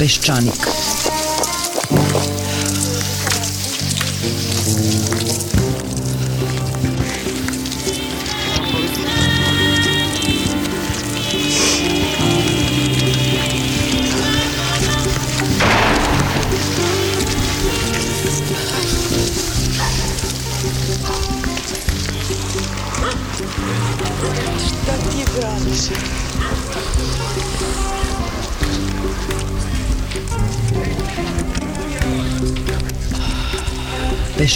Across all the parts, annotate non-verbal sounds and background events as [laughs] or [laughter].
Peščanik.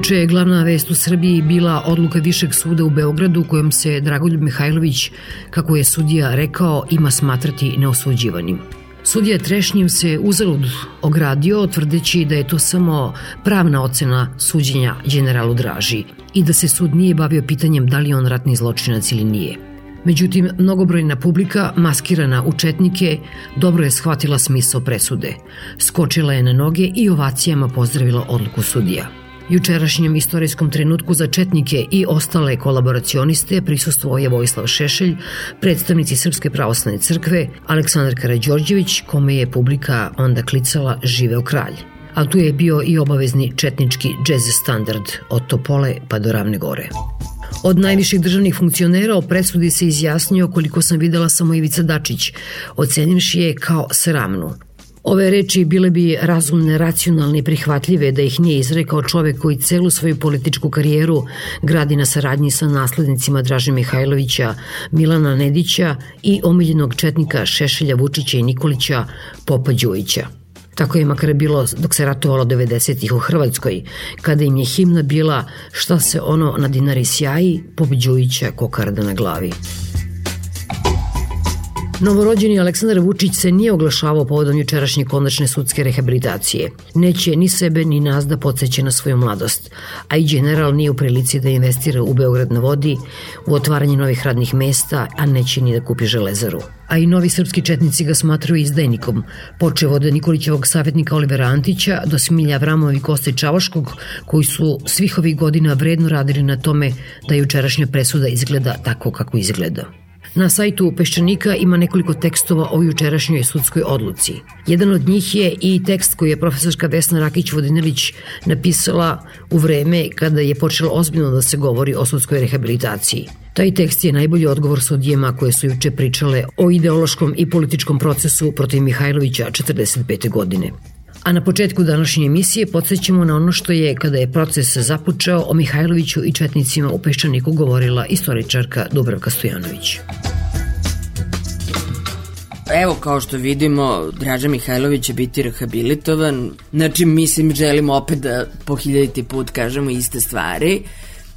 Juče je glavna vest u Srbiji bila odluka Višeg suda u Beogradu kojom se Dragoljub Mihajlović, kako je sudija rekao, ima smatrati neosuđivanim. Sudija Trešnjim se uzalud ogradio tvrdeći da je to samo pravna ocena suđenja generalu Draži i da se sud nije bavio pitanjem da li on ratni zločinac ili nije. Međutim, mnogobrojna publika, maskirana u četnike, dobro je shvatila smisao presude. Skočila je na noge i ovacijama pozdravila odluku sudija. Jučerašnjem istorijskom trenutku za Četnike i ostale kolaboracioniste prisustuo je Vojislav Šešelj, predstavnici Srpske pravoslavne crkve, Aleksandar Karađorđević, kome je publika onda klicala Živeo kralj. A tu je bio i obavezni četnički džez standard od Topole pa do Ravne gore. Od najviših državnih funkcionera o presudi se izjasnio koliko sam videla samo Ivica Dačić, ocenivši je kao sramnu. Ove reči bile bi razumne, racionalne i prihvatljive da ih nije izrekao čovek koji celu svoju političku karijeru gradi na saradnji sa naslednicima Draže Mihajlovića, Milana Nedića i omiljenog četnika Šešelja Vučića i Nikolića Popa Đujića. Tako je makar bilo dok se ratovalo 90-ih u Hrvatskoj, kada im je himna bila šta se ono na dinari sjaji, Pop Đujića kokarda na glavi. Novorođeni Aleksandar Vučić se nije oglašavao povodom jučerašnje konačne sudske rehabilitacije. Neće ni sebe ni nas da podsjeće na svoju mladost, a i general nije u prilici da investira u Beograd na vodi, u otvaranje novih radnih mesta, a neće ni da kupi železaru. A i novi srpski četnici ga smatruju izdajnikom, počeo od Nikolićevog savjetnika Olivera Antića do Smilja Avramova i Koste Čavaškog, koji su svih ovih godina vredno radili na tome da jučerašnja presuda izgleda tako kako izgleda. Na sajtu Peščanika ima nekoliko tekstova o jučerašnjoj sudskoj odluci. Jedan od njih je i tekst koji je profesorska Vesna Rakić-Vodinelić napisala u vreme kada je počelo ozbiljno da se govori o sudskoj rehabilitaciji. Taj tekst je najbolji odgovor sudijema koje su juče pričale o ideološkom i političkom procesu protiv Mihajlovića 45. godine. A na početku današnje emisije podsjećamo na ono što je, kada je proces započeo, o Mihajloviću i Četnicima u Peščaniku govorila istoričarka Dubravka Stojanović. Evo, kao što vidimo, Draža Mihajlović će biti rehabilitovan. Znači, mislim, želimo opet da po hiljaditi put kažemo iste stvari.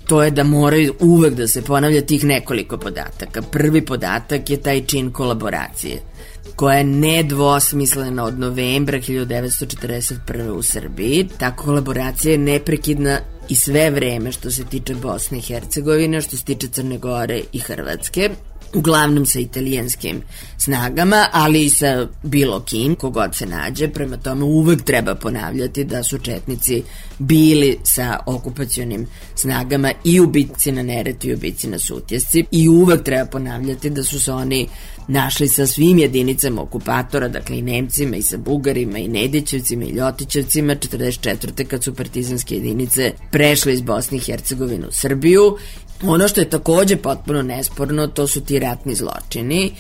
To je da moraju uvek da se ponavlja tih nekoliko podataka. Prvi podatak je taj čin kolaboracije koja je nedvosmislena od novembra 1941. u Srbiji. Ta kolaboracija je neprekidna i sve vreme što se tiče Bosne i Hercegovine, što se tiče Crne Gore i Hrvatske uglavnom sa italijanskim snagama, ali i sa bilo kim, kogod se nađe, prema tome uvek treba ponavljati da su četnici bili sa okupacionim snagama i u bitci na Neretu i u bitci na Sutjesci i uvek treba ponavljati da su se oni našli sa svim jedinicama okupatora, dakle i Nemcima i sa Bugarima i Nedićevcima i Ljotićevcima 44. kad su partizanske jedinice prešle iz Bosne i Hercegovine u Srbiju Ono što je takođe potpuno nesporno, to su ti ratni zločini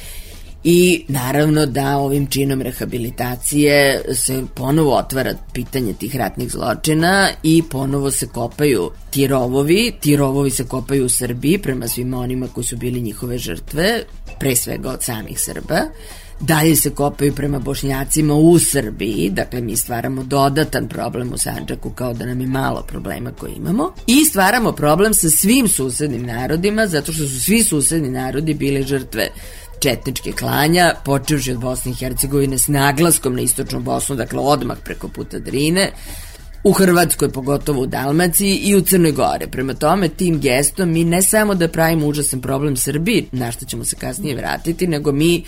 i naravno da ovim činom rehabilitacije se ponovo otvara pitanje tih ratnih zločina i ponovo se kopaju ti rovovi, ti rovovi se kopaju u Srbiji prema svima onima koji su bili njihove žrtve, pre svega od samih Srba. Dalje se kopaju prema bošnjacima u Srbiji, dakle mi stvaramo dodatan problem u Sanđaku kao da nam je malo problema koje imamo. I stvaramo problem sa svim susednim narodima zato što su svi susedni narodi bili žrtve četničke klanja, počevši od Bosne i Hercegovine s naglaskom na istočnu Bosnu, dakle odmah preko puta Drine, u Hrvatskoj, pogotovo u Dalmaciji i u Crnoj Gore. Prema tome, tim gestom mi ne samo da pravimo užasan problem Srbiji, na što ćemo se kasnije vratiti, nego mi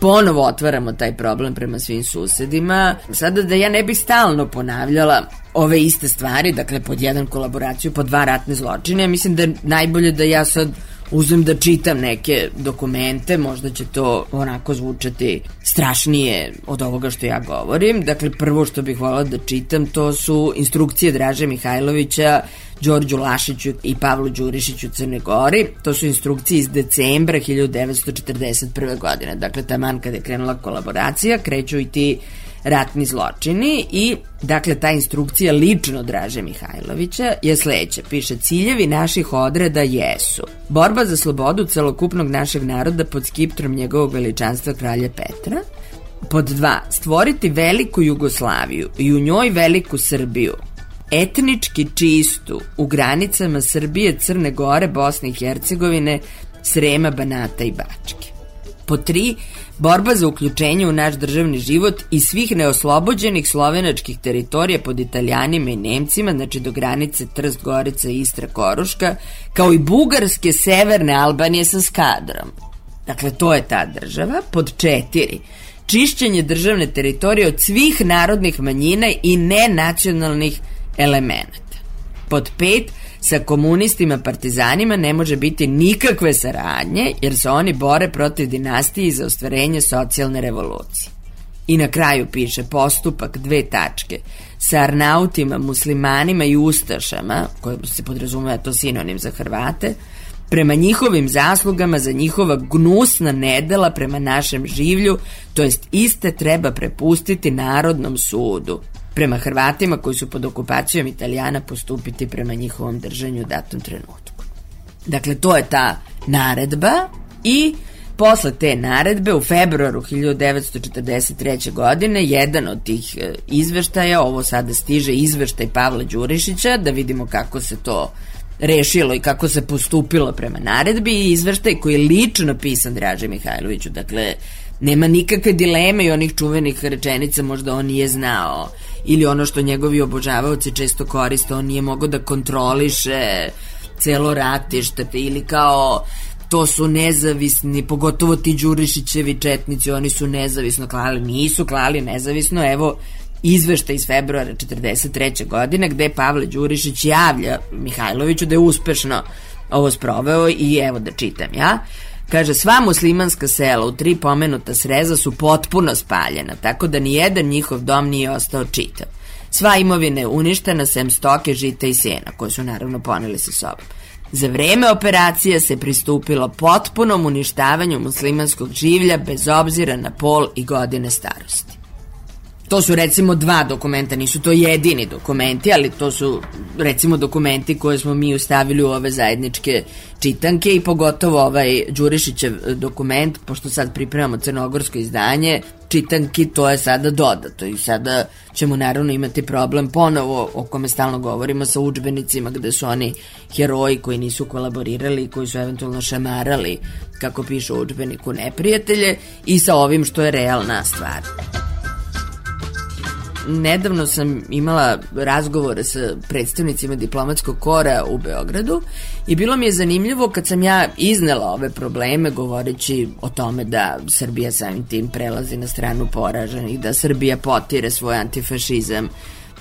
ponovo otvaramo taj problem prema svim susedima. Sada da ja ne bih stalno ponavljala ove iste stvari, dakle pod jedan kolaboraciju, pod dva ratne zločine, mislim da je najbolje da ja sad uzmem da čitam neke dokumente, možda će to onako zvučati strašnije od ovoga što ja govorim. Dakle, prvo što bih volala da čitam to su instrukcije Draže Mihajlovića Đorđu Lašiću i Pavlu Đurišiću Crne Gori. To su instrukcije iz decembra 1941. godine. Dakle, taman kada je krenula kolaboracija, kreću i ti ratni zločini i dakle ta instrukcija lično Draže Mihajlovića je sledeća. Piše ciljevi naših odreda jesu borba za slobodu celokupnog našeg naroda pod skiptrom njegovog veličanstva kralja Petra, Pod dva, stvoriti veliku Jugoslaviju i u njoj veliku Srbiju, etnički čistu u granicama Srbije, Crne Gore, Bosne i Hercegovine, Srema, Banata i Bačke. Po tri, borba za uključenje u naš državni život i svih neoslobođenih slovenačkih teritorija pod italijanima i nemcima, znači do granice Trst, Gorica, Istra, Koruška, kao i bugarske severne Albanije sa skadrom. Dakle, to je ta država. Pod četiri, čišćenje državne teritorije od svih narodnih manjina i nenacionalnih elemenata. Pod pet, sa komunistima partizanima ne može biti nikakve saradnje jer se oni bore protiv dinastije za ostvarenje socijalne revolucije. I na kraju piše postupak dve tačke sa arnautima, muslimanima i ustašama, koje se podrazumeva to sinonim za Hrvate, prema njihovim zaslugama za njihova gnusna nedela prema našem življu, to jest iste treba prepustiti Narodnom sudu, prema Hrvatima koji su pod okupacijom Italijana postupiti prema njihovom držanju u datom trenutku. Dakle, to je ta naredba i posle te naredbe u februaru 1943. godine jedan od tih e, izveštaja, ovo sada stiže izveštaj Pavla Đurišića, da vidimo kako se to rešilo i kako se postupilo prema naredbi i izveštaj koji je lično pisan Draže Mihajloviću. Dakle, nema nikakve dileme i onih čuvenih rečenica možda on nije znao ili ono što njegovi obožavaoci često koriste, on nije mogao da kontroliše celo ratište ili kao to su nezavisni, pogotovo ti Đurišićevi četnici, oni su nezavisno klali, nisu klali nezavisno, evo izvešta iz februara 43. godine gde Pavle Đurišić javlja Mihajloviću da je uspešno ovo sproveo i evo da čitam ja. Kaže, sva muslimanska sela u tri pomenuta sreza su potpuno spaljena, tako da ni jedan njihov dom nije ostao čitav. Sva imovina je uništena sem stoke, žita i sena, koje su naravno poneli sa sobom. Za vreme operacije se pristupilo potpunom uništavanju muslimanskog življa bez obzira na pol i godine starosti. To su recimo dva dokumenta, nisu to jedini dokumenti, ali to su recimo dokumenti koje smo mi ustavili u ove zajedničke čitanke i pogotovo ovaj Đurišićev dokument, pošto sad pripremamo crnogorsko izdanje, čitanki to je sada dodato i sada ćemo naravno imati problem ponovo o kome stalno govorimo sa učbenicima gde su oni heroji koji nisu kolaborirali i koji su eventualno šamarali kako piše u učbeniku neprijatelje i sa ovim što je realna stvar nedavno sam imala razgovore sa predstavnicima diplomatskog kora u Beogradu i bilo mi je zanimljivo kad sam ja iznela ove probleme govoreći o tome da Srbija samim tim prelazi na stranu poraženih, da Srbija potire svoj antifašizam,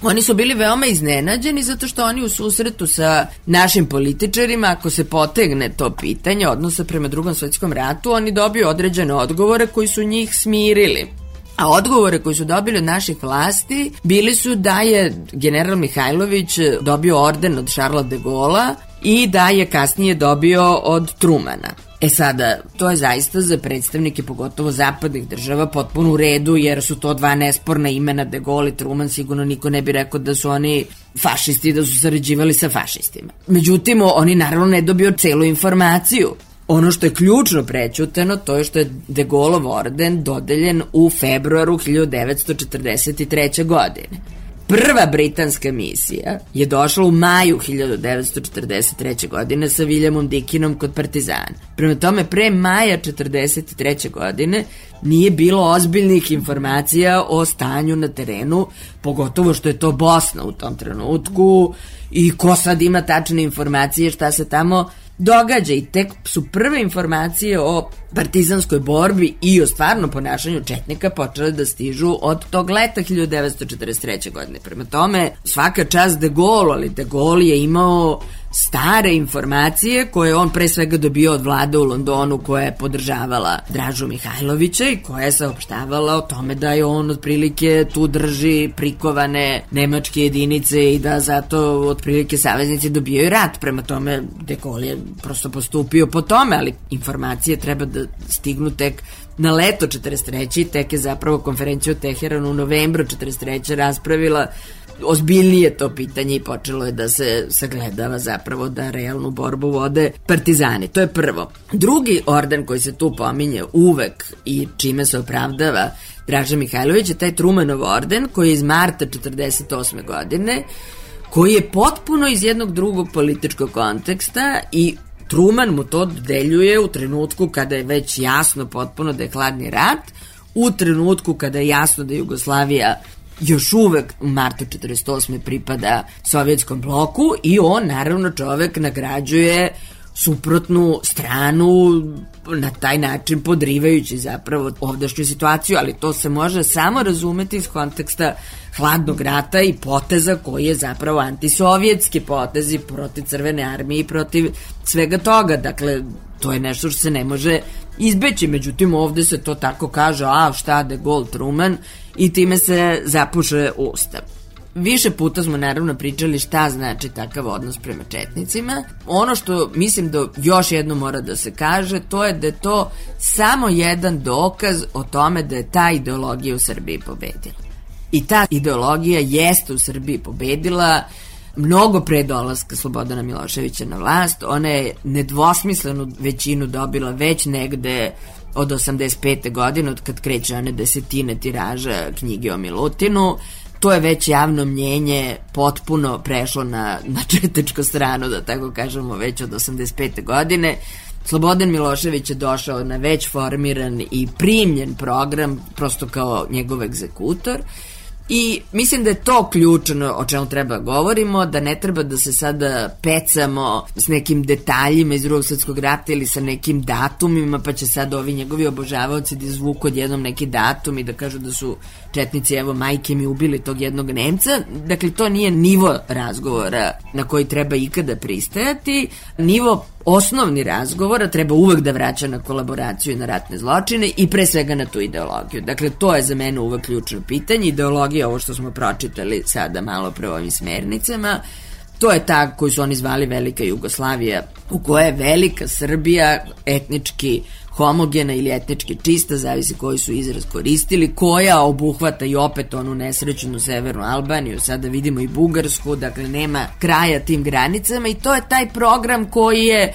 Oni su bili veoma iznenađeni zato što oni u susretu sa našim političarima, ako se potegne to pitanje odnosa prema drugom svetskom ratu, oni dobiju određene odgovore koji su njih smirili. A odgovore koji su dobili od naših vlasti bili su da je general Mihajlović dobio orden od Šarla de Gola i da je kasnije dobio od Trumana. E sada, to je zaista za predstavnike, pogotovo zapadnih država, potpuno u redu, jer su to dva nesporna imena, De Gaulle i Truman, sigurno niko ne bi rekao da su oni fašisti, da su sarađivali sa fašistima. Međutim, oni naravno ne dobio celu informaciju. Ono što je ključno prećuteno, to je što je De Gaulleov orden dodeljen u februaru 1943. godine. Prva britanska misija je došla u maju 1943. godine sa Viljamom Dikinom kod Partizana. Prema tome, pre maja 1943. godine nije bilo ozbiljnih informacija o stanju na terenu, pogotovo što je to Bosna u tom trenutku i ko sad ima tačne informacije šta se tamo događa i tek su prve informacije o partizanskoj borbi i o stvarno ponašanju Četnika počele da stižu od tog leta 1943. godine. Prema tome, svaka čast De Gaulle, ali De Gaulle je imao stare informacije koje on pre svega dobio od vlade u Londonu koja je podržavala Dražu Mihajlovića i koja je saopštavala o tome da je on otprilike tu drži prikovane nemačke jedinice i da zato otprilike saveznici dobijaju rat. Prema tome, De Gaulle je prosto postupio po tome, ali informacije treba da stignu tek na leto 43. tek je zapravo konferenciju o Teheranu u novembru 43. raspravila ozbiljnije to pitanje i počelo je da se sagledava zapravo da realnu borbu vode partizani. To je prvo. Drugi orden koji se tu pominje uvek i čime se opravdava Draža Mihajlović je taj Trumanov orden koji je iz marta 48. godine koji je potpuno iz jednog drugog političkog konteksta i Truman mu to deljuje u trenutku kada je već jasno potpuno da je hladni rat, u trenutku kada je jasno da Jugoslavija još uvek u martu 48. pripada sovjetskom bloku i on naravno čovek nagrađuje suprotnu stranu na taj način podrivajući zapravo ovdašnju situaciju, ali to se može samo razumeti iz konteksta hladnog rata i poteza koji je zapravo antisovjetski potezi protiv Crvene armije i protiv svega toga. Dakle, to je nešto što se ne može izbeći, međutim ovde se to tako kaže, a šta de Gaulle Truman i time se zapuše ustav. Više puta smo naravno pričali šta znači takav odnos prema četnicima. Ono što mislim da još jedno mora da se kaže, to je da je to samo jedan dokaz o tome da je ta ideologija u Srbiji pobedila. I ta ideologija jeste u Srbiji pobedila mnogo pre dolaska Slobodana Miloševića na vlast. Ona je nedvosmislenu većinu dobila već negde od 85. godine, od kad kreće one desetine tiraža knjige o Milutinu, to je već javno mnjenje potpuno prešlo na, na četečku stranu, da tako kažemo, već od 85. godine. Slobodan Milošević je došao na već formiran i primljen program, prosto kao njegov egzekutor. I mislim da je to ključno o čemu treba da govorimo, da ne treba da se sada pecamo s nekim detaljima iz drugog svetskog rata ili sa nekim datumima, pa će sad ovi njegovi obožavaoci da izvuku odjednom neki datum i da kažu da su četnici, evo, majke mi ubili tog jednog Nemca. Dakle, to nije nivo razgovora na koji treba ikada pristajati. Nivo osnovni razgovora treba uvek da vraća na kolaboraciju i na ratne zločine i pre svega na tu ideologiju. Dakle, to je za mene uvek ključno pitanje. Ideologija, ovo što smo pročitali sada malo pre ovim smernicama, To je ta koju su oni zvali Velika Jugoslavija, u kojoj je Velika Srbija etnički homogena ili etnički čista, zavisi koji su izraz koristili, koja obuhvata i opet onu nesrećenu severnu Albaniju, sada vidimo i Bugarsku, dakle nema kraja tim granicama i to je taj program koji je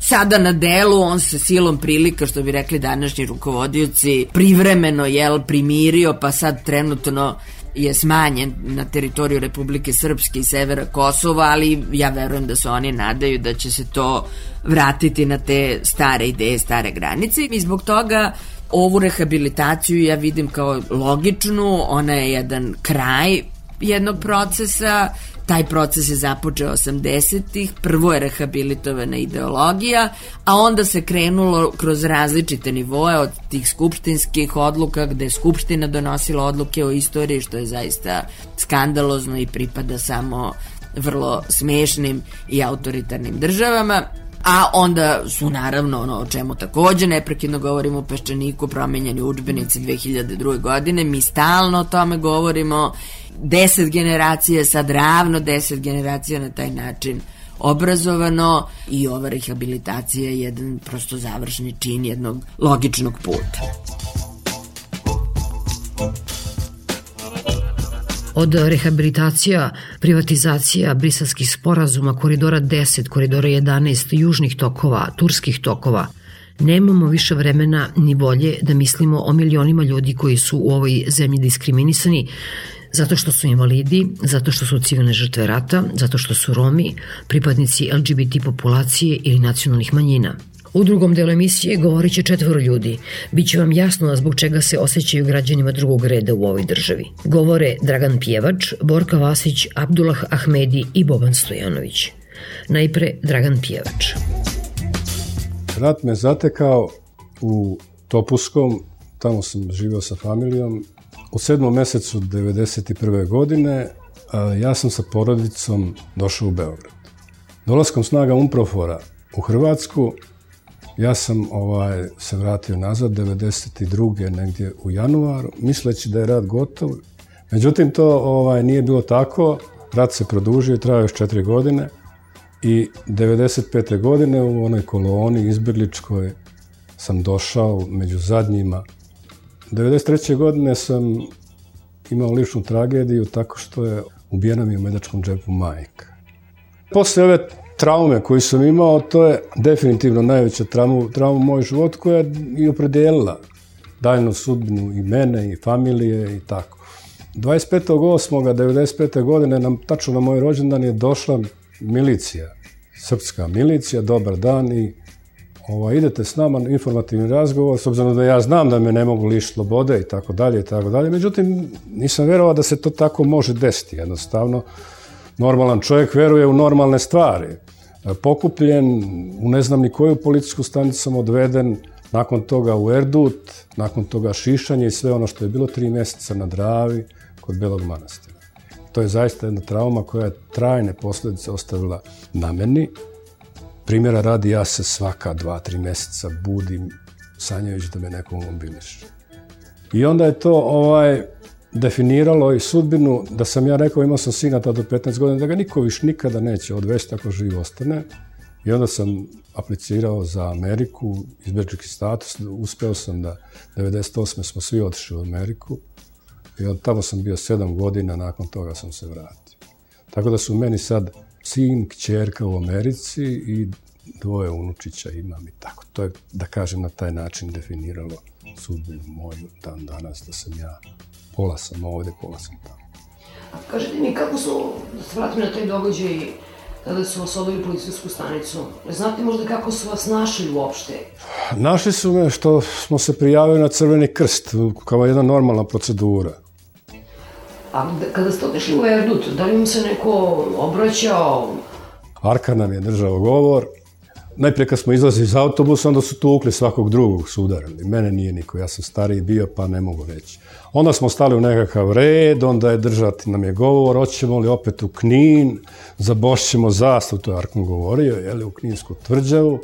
sada na delu, on se silom prilika, što bi rekli današnji rukovodioci, privremeno, jel, primirio, pa sad trenutno je smanjen na teritoriju Republike Srpske i severa Kosova, ali ja verujem da se oni nadaju da će se to vratiti na te stare ideje, stare granice. I zbog toga ovu rehabilitaciju ja vidim kao logičnu, ona je jedan kraj jednog procesa Taj proces je započeo 80-ih, prvo je rehabilitovana ideologija, a onda se krenulo kroz različite nivoje od tih skupštinskih odluka gde je skupština donosila odluke o istoriji, što je zaista skandalozno i pripada samo vrlo smešnim i autoritarnim državama a onda su naravno ono o čemu takođe neprekidno govorimo u Peščaniku promenjeni učbenici 2002. godine mi stalno o tome govorimo deset generacija, sad ravno deset generacija na taj način obrazovano i ova rehabilitacija je jedan prosto završni čin jednog logičnog puta. Od rehabilitacija, privatizacija, brisanskih sporazuma, koridora 10, koridora 11, južnih tokova, turskih tokova, nemamo više vremena ni volje da mislimo o milionima ljudi koji su u ovoj zemlji diskriminisani Zato što su invalidi, zato što su civilne žrtve rata, zato što su Romi, pripadnici LGBT populacije ili nacionalnih manjina. U drugom delu emisije govorit će četvoro ljudi. Biće vam jasno zbog čega se osjećaju građanima drugog reda u ovoj državi. Govore Dragan Pjevač, Borka Vasić, Abdullah Ahmedi i Boban Stojanović. Najpre Dragan Pjevač. Rat me zatekao u Topuskom, tamo sam živeo sa familijom. U sedmom mesecu 1991. godine ja sam sa porodicom došao u Beograd. Dolaskom snaga Umprofora u Hrvatsku, ja sam ovaj, se vratio nazad 92. negdje u januaru, misleći da je rat gotov. Međutim, to ovaj, nije bilo tako. Rat se produžio i trajao još četiri godine. I 95. godine u onoj koloni izbjegličkoj sam došao među zadnjima. 93. godine sam imao ličnu tragediju tako što je ubijena mi u medačkom džepu majka. Posle ove traume koju sam imao, to je definitivno najveća trauma, trauma moj život koja je i opredelila daljnu sudbinu i mene i familije i tako. 25.8.95. godine, nam, tačno na moj rođendan, je došla milicija, srpska milicija, dobar dan i ovaj, idete s nama na informativni razgovor, s obzirom da ja znam da me ne mogu lišiti slobode i tako dalje i tako dalje. Međutim, nisam verovao da se to tako može desiti. Jednostavno, normalan čovjek veruje u normalne stvari. Pokupljen, u ne znam ni koju policijsku stanicu sam odveden, nakon toga u Erdut, nakon toga šišanje i sve ono što je bilo tri mjeseca na Dravi kod Belog manastira. To je zaista jedna trauma koja je trajne posljedice ostavila na meni. Primjera radi, ja se svaka dva, tri mjeseca budim sanjajući da me neko mobiliše. I onda je to ovaj, definiralo i sudbinu da sam ja rekao, imao sam sina tada do 15 godina, da ga niko više nikada neće odvesti ako živ ostane. I onda sam aplicirao za Ameriku, izbjeđaki status, uspeo sam da 98. smo svi otišli u Ameriku i od tamo sam bio sedam godina, nakon toga sam se vratio. Tako da su meni sad sin, kćerka u Americi i dvoje unučića imam i tako. To je, da kažem, na taj način definiralo sudbinu moju dan danas, da sam ja pola sam ovde, pola sam tamo. Kažete mi kako su, da se vratim na taj događaj, kada su vas odali policijsku stanicu, znate možda kako su vas našli uopšte? Našli su me što smo se prijavili na Crveni krst, kao jedna normalna procedura. A kada ste otišli u Erdut, da li im se neko obraćao? Arka nam je držao govor, najprije kad smo izlazili iz autobusa, onda su tukli svakog drugog sudarili. Mene nije niko, ja sam stariji bio, pa ne mogu reći. Onda smo stali u nekakav red, onda je držati nam je govor, hoćemo li opet u Knin, zabošćemo zastav, to je Arkon govorio, jeli, u Kninsku tvrđavu.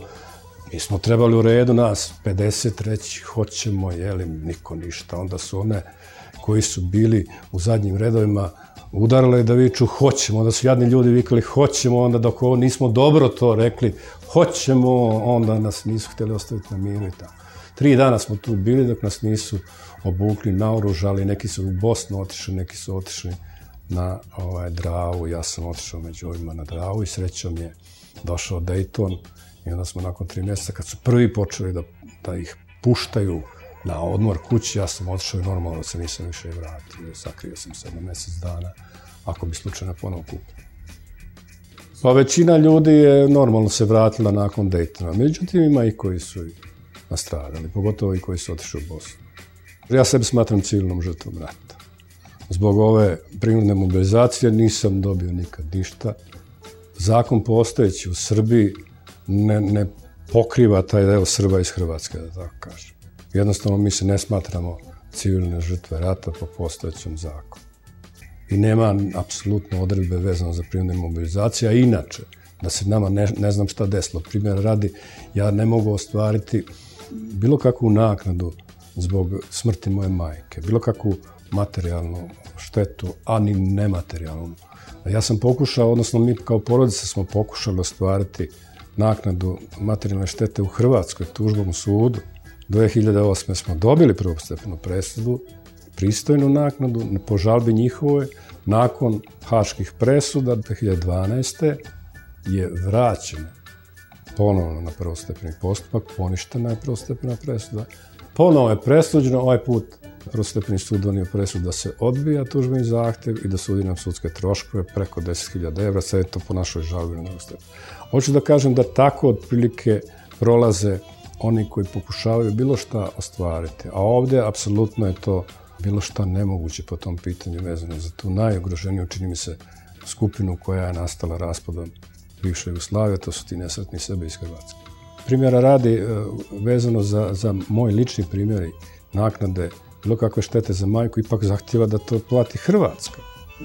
Mi smo trebali u redu nas 50 reći, hoćemo, jeli, niko ništa. Onda su one koji su bili u zadnjim redovima udarale da viču hoćemo, onda su jadni ljudi vikali hoćemo, onda dok ovo nismo dobro to rekli, hoćemo, onda nas nisu htjeli ostaviti na miru i tako. Tri dana smo tu bili dok nas nisu obukli, naoružali, neki su u Bosnu otišli, neki su otišli na ovaj, Dravu, ja sam otišao među ovima na Dravu i srećom je došao Dayton i onda smo nakon tri mjeseca kad su prvi počeli da, da ih puštaju na odmor kući, ja sam otišao i normalno se nisam više vratio, sakrio sam se na mjesec dana, ako bi slučajno ponovo kupio. Pa većina ljudi je normalno se vratila nakon Daytona, međutim ima i koji su nastradali, pogotovo i koji su otišli u Bosnu. Ja sebi smatram civilnom žrtvom rata. Zbog ove prinudne mobilizacije nisam dobio nikad ništa. Zakon postojeći u Srbiji ne, ne pokriva taj deo Srba iz Hrvatske, da tako kažem. Jednostavno mi se ne smatramo civilne žrtve rata po postojećem zakonu. I nema apsolutno odredbe vezano za prinudne mobilizacije, a inače, da se nama ne, ne znam šta desilo. Primjer radi, ja ne mogu ostvariti bilo kakvu naknadu zbog smrti moje majke, bilo kakvu materijalnu štetu, a ni nematerijalnu. Ja sam pokušao, odnosno mi kao porodica smo pokušali ostvariti naknadu materijalne štete u Hrvatskoj tužbom sudu. 2008. smo dobili prvostepenu presudu, pristojnu naknadu po žalbi njihovoj. Nakon haških presuda 2012. je vraćena ponovno na prvostepeni postupak, poništena je prvostepena presuda. Ponovo je presuđeno, ovaj put Prostepni sud donio presud da se odbija tužbeni zahtev i da sudi nam sudske troškove preko 10.000 evra, sad je to po našoj žalbi na Hoću da kažem da tako otprilike prolaze oni koji pokušavaju bilo šta ostvariti, a ovde apsolutno je to bilo šta nemoguće po tom pitanju vezano za tu najugroženiju, čini mi se, skupinu koja je nastala raspadom bivše Jugoslavije, to su ti nesretni sebe iz Hrvatske. Primjera radi e, vezano za, za moj lični primjer naknade bilo kakve štete za majku, ipak zahtjeva da to plati Hrvatska.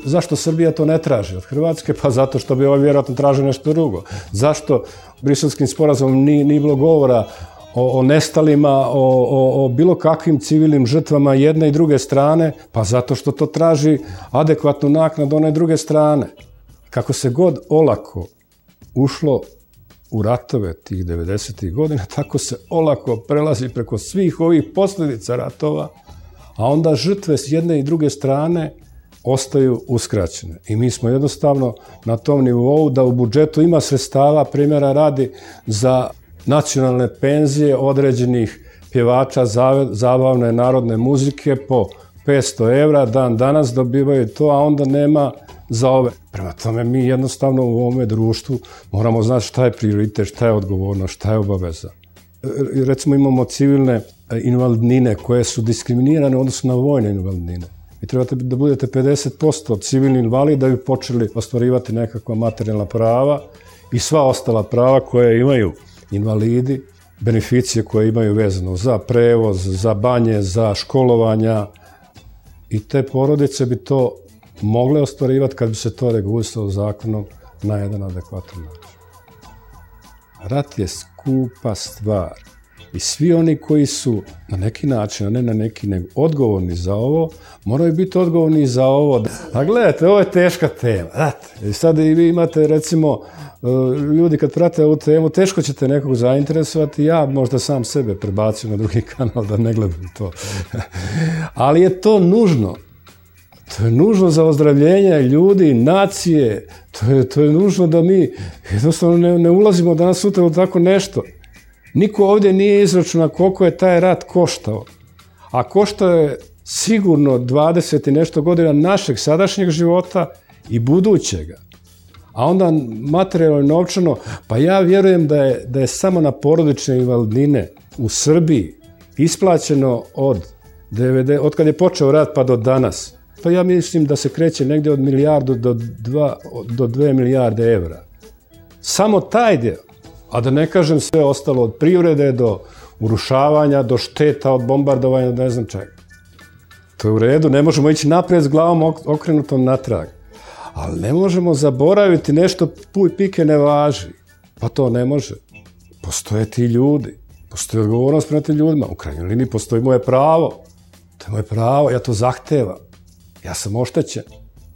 Zašto Srbija to ne traži od Hrvatske? Pa zato što bi ovaj vjerojatno tražio nešto drugo. Zašto briselskim sporazumom nije, nije bilo govora o, o nestalima, o, o, o bilo kakvim civilnim žrtvama jedne i druge strane? Pa zato što to traži adekvatnu naknadu one druge strane. Kako se god olako ušlo u ratove tih 90. godina, tako se olako prelazi preko svih ovih posljedica ratova, a onda žrtve s jedne i druge strane ostaju uskraćene. I mi smo jednostavno na tom nivou da u budžetu ima sredstava, primjera radi, za nacionalne penzije određenih pjevača zabavne narodne muzike po 500 evra, dan danas dobivaju to, a onda nema za ove. Prema tome, mi jednostavno u ovome društvu moramo znati šta je prioritet, šta je odgovorno, šta je obaveza. E, recimo imamo civilne e, invalidnine koje su diskriminirane odnosno na vojne invalidnine. Vi trebate da budete 50% civilni invalid da bi počeli ostvarivati nekakva materijalna prava i sva ostala prava koje imaju invalidi, beneficije koje imaju vezano za prevoz, za banje, za školovanja i te porodice bi to mogle ostvarivati kad bi se to regulisalo zakonom na jedan adekvatan način. Rat je skupa stvar i svi oni koji su na neki način, a ne na neki nego odgovorni za ovo, moraju biti odgovorni za ovo. A gledajte, ovo je teška tema. Rat. I sad i vi imate recimo e, ljudi kad prate ovu temu, teško ćete nekog zainteresovati, ja možda sam sebe prebacio na drugi [laughs] kanal da ne gledam to. [laughs] Ali je to nužno. To je nužno za ozdravljenje ljudi, nacije. To je, to je nužno da mi jednostavno ne, ne ulazimo danas sutra u tako nešto. Niko ovdje nije izračuna koliko je taj rat koštao. A koštao je sigurno 20 i nešto godina našeg sadašnjeg života i budućega. A onda materijalno i novčano, pa ja vjerujem da je, da je samo na porodične invalidnine u Srbiji isplaćeno od, 90, od kad je počeo rat pa do danas Pa ja mislim da se kreće negde od milijardu do, dva, do dve milijarde evra. Samo taj deo, a da ne kažem sve ostalo od privrede do urušavanja, do šteta, od bombardovanja, ne znam čega. To je u redu, ne možemo ići napred s glavom okrenutom natrag. Ali ne možemo zaboraviti nešto puj pike ne važi. Pa to ne može. Postoje ti ljudi. Postoji odgovornost prema tim ljudima. U krajnjoj liniji postoji moje pravo. To je moje pravo, ja to zahtevam. Ja sam oštećen.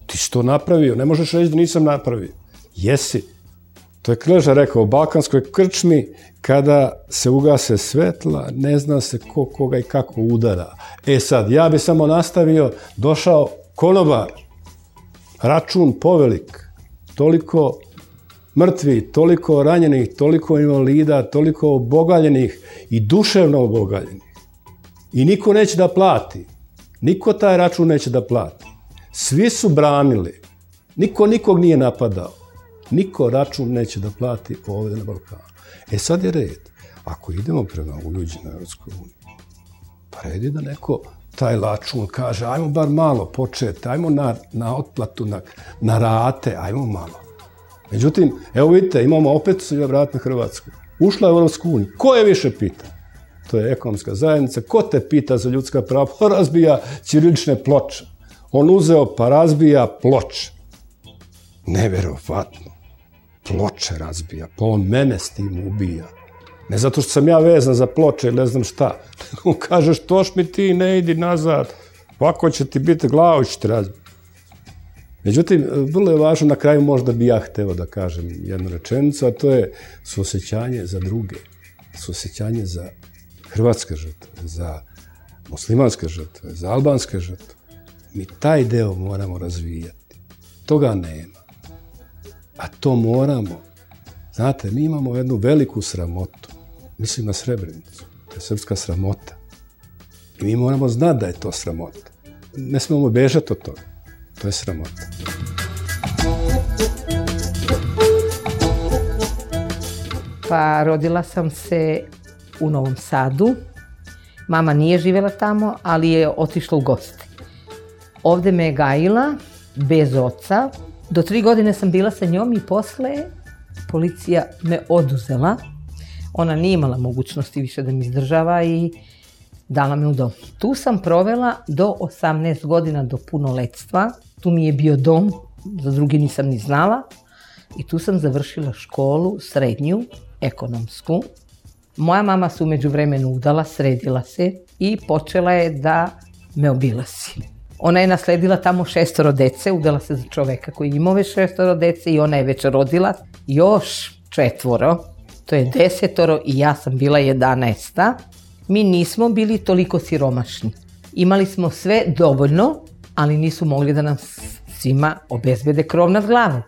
Ti si to napravio, ne možeš reći da nisam napravio. Jesi. To je Krleža rekao, u Balkanskoj krčmi, kada se ugase svetla, ne zna se ko koga i kako udara. E sad, ja bi samo nastavio, došao konobar, račun povelik, toliko mrtvi, toliko ranjenih, toliko invalida, toliko obogaljenih i duševno obogaljenih. I niko neće da plati. Niko taj račun neće da plati. Svi su branili. Niko nikog nije napadao. Niko račun neće da plati ovde na Balkanu. E sad je red. Ako idemo prema uljuđi na Evropskoj uniji, pa red je da neko taj račun kaže, ajmo bar malo početi, ajmo na, na otplatu, na, na rate, ajmo malo. Međutim, evo vidite, imamo opet se vrat na Hrvatsku. Ušla je u Evropsku uniju. Ko je više pita? to je ekonomska zajednica, ko te pita za ljudska prava? Pa razbija ćirilične ploče. On uzeo pa razbija ploče. Neverovatno. Ploče razbija, pa on mene s tim ubija. Ne zato što sam ja vezan za ploče ili ne znam šta. [laughs] On kaže, štoš mi ti, ne idi nazad. Ovako će ti biti glavo će te razbiti. Međutim, vrlo je važno, na kraju možda bi ja hteo da kažem jednu rečenicu, a to je suosjećanje za druge. Suosjećanje za hrvatske žrtve, za muslimanske žrtve, za albanske žrtve. Mi taj deo moramo razvijati. Toga nema. A to moramo. Znate, mi imamo jednu veliku sramotu. Mislim na Srebrenicu. To je srpska sramota. I mi moramo znati da je to sramota. Ne smemo bežati od toga. To je sramota. Pa rodila sam se u Novom Sadu. Mama nije živela tamo, ali je otišla u goste. Ovde me je gajila, bez oca. Do tri godine sam bila sa njom i posle policija me oduzela. Ona nije imala mogućnosti više da mi izdržava i dala me u dom. Tu sam provela do 18 godina do punoletstva. Tu mi je bio dom, za drugi nisam ni znala. I tu sam završila školu, srednju, ekonomsku. Moja mama se umeđu vremenu udala, sredila se i počela je da me obilasi. Ona je nasledila tamo šestoro dece, udala se za čoveka koji imao već šestoro dece i ona je već rodila još četvoro, to je desetoro i ja sam bila jedanesta. Mi nismo bili toliko siromašni. Imali smo sve dovoljno, ali nisu mogli da nam svima obezbede krov nad glavom.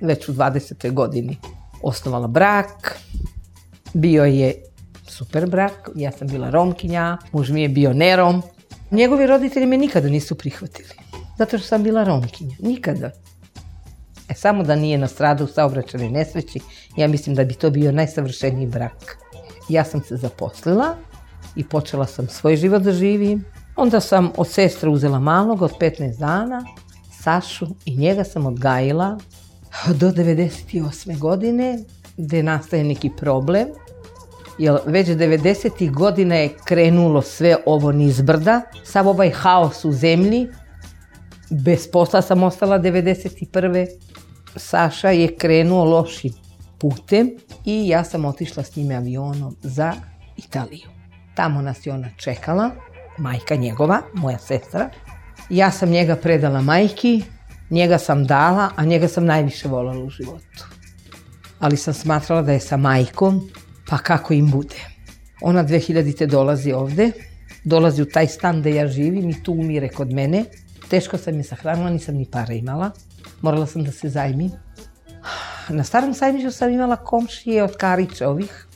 Već u 20. godini osnovala brak, bio je super brak, ja sam bila romkinja, muž mi je bio nerom. Njegovi roditelji me nikada nisu prihvatili, zato što sam bila romkinja, nikada. E, samo da nije nastradao u saobraćanoj nesreći, ja mislim da bi to bio najsavršeniji brak. Ja sam se zaposlila i počela sam svoj život da živim. Onda sam od sestra uzela malog od 15 dana, Sašu, i njega sam odgajila do 98. godine, gde nastaje neki problem, jer već 90. godina je krenulo sve ovo nizbrda, sav ovaj haos u zemlji, bez posla sam ostala 91. Saša je krenuo lošim putem i ja sam otišla s njime avionom za Italiju. Tamo nas je ona čekala, majka njegova, moja sestra. Ja sam njega predala majki, njega sam dala, a njega sam najviše volala u životu. Ali sam smatrala da je sa majkom, pa kako im bude. Ona 2000. dolazi ovde, dolazi u taj stan gde ja živim i tu umire kod mene. Teško sam je sahranila, nisam ni para imala. Morala sam da se zajmim. Na starom sajmištu sam imala komšije od Karića ovih.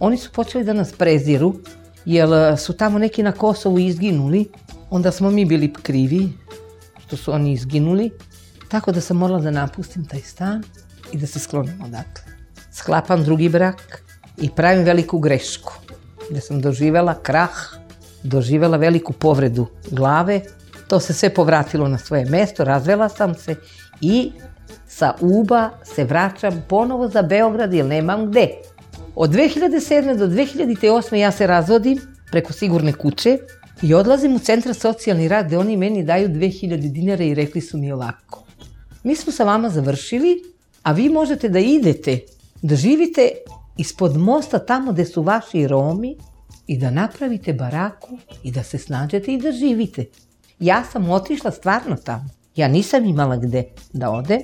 Oni su počeli da nas preziru, jer su tamo neki na Kosovu izginuli. Onda smo mi bili krivi što su oni izginuli. Tako da sam morala da napustim taj stan i da se sklonim odatle. Sklapam drugi brak i pravim veliku grešku. Da sam doživela krah, doživela veliku povredu glave. To se sve povratilo na svoje mesto, razvela sam se i sa Uba se vraćam ponovo za Beograd jer nemam gde. Od 2007. do 2008. ja se razvodim preko sigurne kuće i odlazim u centar socijalni rad gde oni meni daju 2000 dinara i rekli su mi ovako. Mi smo sa vama završili, a vi možete da idete, da živite ispod mosta tamo gde su vaši Romi i da napravite baraku i da se snađete i da živite. Ja sam otišla stvarno tamo. Ja nisam imala gde da ode.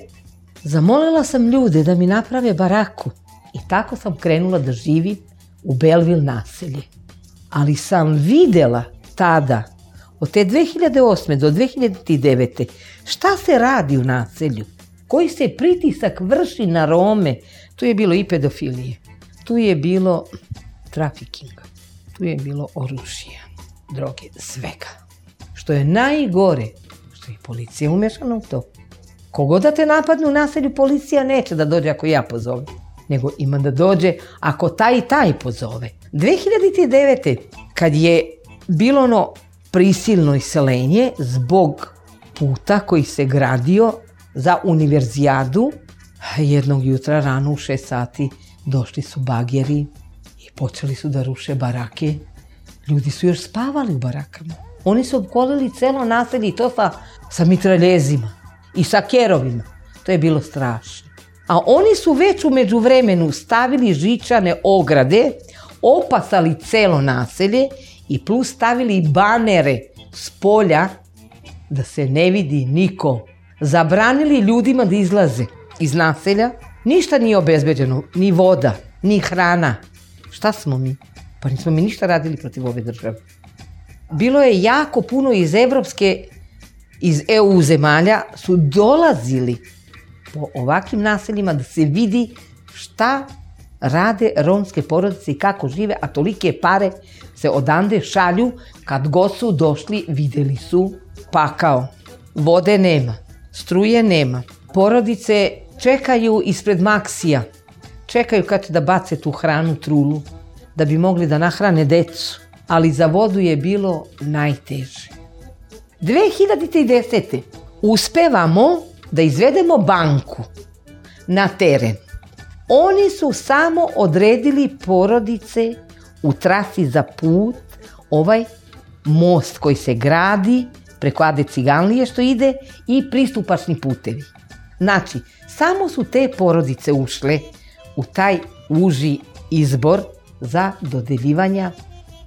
Zamolila sam ljude da mi naprave baraku i tako sam krenula da živim u Belville naselje. Ali sam videla tada, od te 2008. do 2009. šta se radi u naselju, koji se pritisak vrši na Rome, tu je bilo i pedofilije, tu je bilo trafikinga, tu je bilo oružija, droge, svega. Što je najgore, što je policija umešana u to. Kogod da te napadnu u naselju, policija neće da dođe ako ja pozovem, nego ima da dođe ako taj i taj pozove. 2009. kad je bilo ono prisilno iselenje zbog puta koji se gradio za univerzijadu, jednog jutra rano u 6 sati došli su bagjeri i počeli su da ruše barake. Ljudi su još spavali u barakama. Oni su obkolili celo naselje i to sa, sa mitraljezima i sa kerovima. To je bilo strašno. A oni su već umeđu vremenu stavili žičane ograde, opasali celo naselje i plus stavili banere s polja da se ne vidi niko. Zabranili ljudima da izlaze iz naselja. Ništa nije obezbeđeno, ni voda, ni hrana. Šta smo mi? Pa nismo mi ništa radili protiv ove države. Bilo je jako puno iz evropske, iz EU zemalja su dolazili po ovakvim naseljima da se vidi šta rade romske porodice i kako žive, a tolike pare se odande šalju, kad god su došli videli su pakao. Vode nema, struje nema, porodice čekaju ispred maksija, čekaju kad da bace tu hranu, trulu, da bi mogli da nahrane decu, ali za vodu je bilo najteže. 2010. uspevamo da izvedemo banku na teren. Oni su samo odredili porodice u trasi za put, ovaj most koji se gradi preko Ade Ciganlije što ide i pristupačni putevi. Znači, samo su te porodice ušle u taj uži izbor za dodeljivanja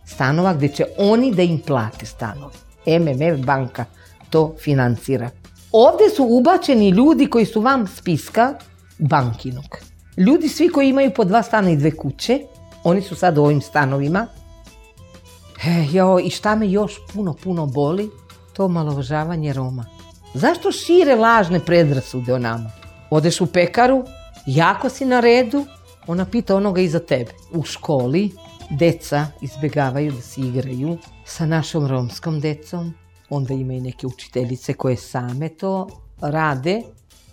stanova gde će oni da im plate stanove. MMF banka to financira. Ovde su ubačeni ljudi koji su vam spiska bankinog. Ljudi svi koji imaju po dva stana i dve kuće, oni su sad u ovim stanovima. E, jo, i šta me još puno, puno boli, to malovažavanje Roma. Zašto šire lažne predrasude o nama? Odeš u pekaru, jako si na redu, ona pita onoga iza tebe. U školi deca izbegavaju da se igraju sa našom romskom decom, onda ima i neke učiteljice koje same to rade.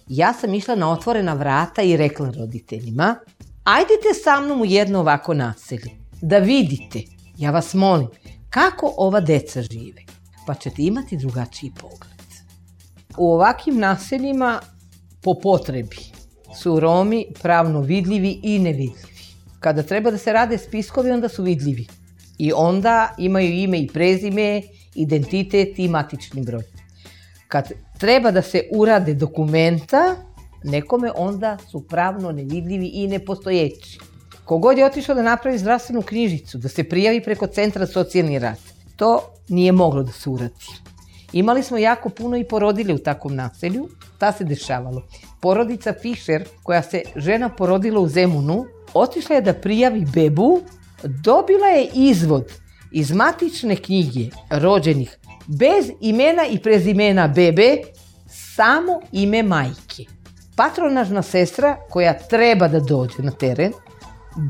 Ja sam išla na otvorena vrata i rekla roditeljima, ajdite sa mnom u jedno ovako naselje, da vidite, ja vas molim, kako ova deca žive, pa ćete imati drugačiji pogled. U ovakvim naseljima, po potrebi, su Romi pravno vidljivi i nevidljivi. Kada treba da se rade spiskovi, onda su vidljivi. I onda imaju ime i prezime, identitet i matični broj. Kad treba da se urade dokumenta, nekome onda su pravno nevidljivi i nepostojeći. Kogod je otišao da napravi zdravstvenu knjižicu, da se prijavi preko centra socijalni rad, to nije moglo da se uradi. Imali smo jako puno i porodile u takvom naselju. Ta se dešavalo. Porodica Fischer, koja se žena porodila u Zemunu, otišla je da prijavi bebu, dobila je izvod iz matične knjige rođenih bez imena i prezimena bebe, samo ime majke. Patronažna sestra koja treba da dođe na teren,